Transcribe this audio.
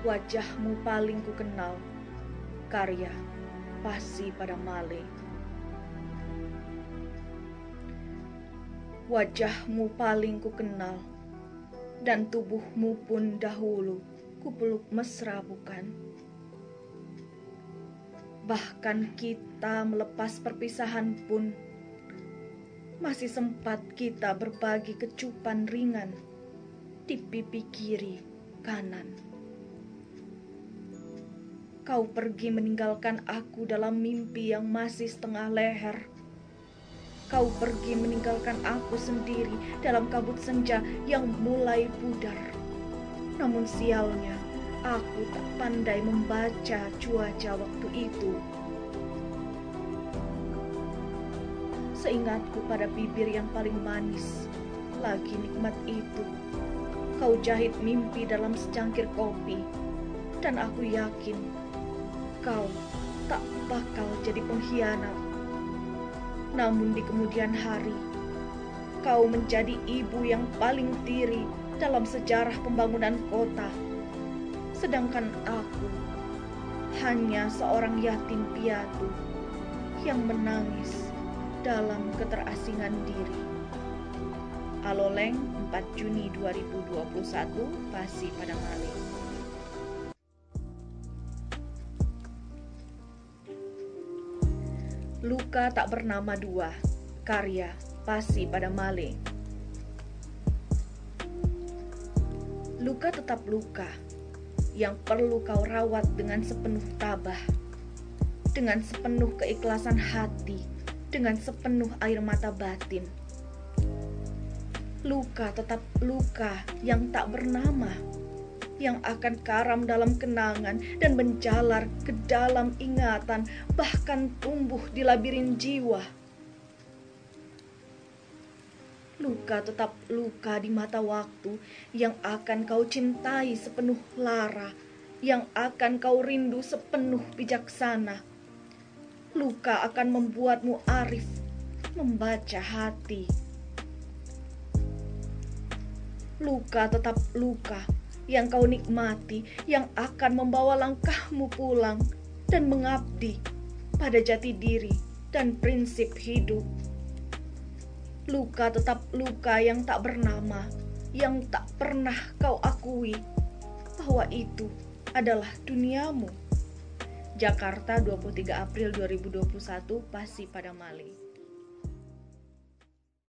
Wajahmu paling ku kenal, karya pasti pada male. Wajahmu paling ku kenal, dan tubuhmu pun dahulu ku peluk mesra bukan? Bahkan kita melepas perpisahan pun masih sempat kita berbagi kecupan ringan di pipi kiri kanan. Kau pergi meninggalkan aku dalam mimpi yang masih setengah leher. Kau pergi meninggalkan aku sendiri dalam kabut senja yang mulai pudar. Namun sialnya, aku tak pandai membaca cuaca waktu itu. Seingatku pada bibir yang paling manis, lagi nikmat itu. Kau jahit mimpi dalam secangkir kopi, dan aku yakin kau tak bakal jadi pengkhianat. Namun di kemudian hari, kau menjadi ibu yang paling tiri dalam sejarah pembangunan kota. Sedangkan aku hanya seorang yatim piatu yang menangis dalam keterasingan diri. Aloleng 4 Juni 2021 Pasi pada Maling. Luka tak bernama dua, karya Pasi pada Male. Luka tetap luka, yang perlu kau rawat dengan sepenuh tabah, dengan sepenuh keikhlasan hati, dengan sepenuh air mata batin. Luka tetap luka yang tak bernama yang akan karam dalam kenangan dan menjalar ke dalam ingatan, bahkan tumbuh di labirin jiwa. Luka tetap luka di mata waktu yang akan kau cintai sepenuh lara, yang akan kau rindu sepenuh bijaksana. Luka akan membuatmu arif, membaca hati. Luka tetap luka yang kau nikmati, yang akan membawa langkahmu pulang dan mengabdi pada jati diri dan prinsip hidup. Luka tetap luka yang tak bernama, yang tak pernah kau akui bahwa itu adalah duniamu. Jakarta 23 April 2021 Pasi pada Mali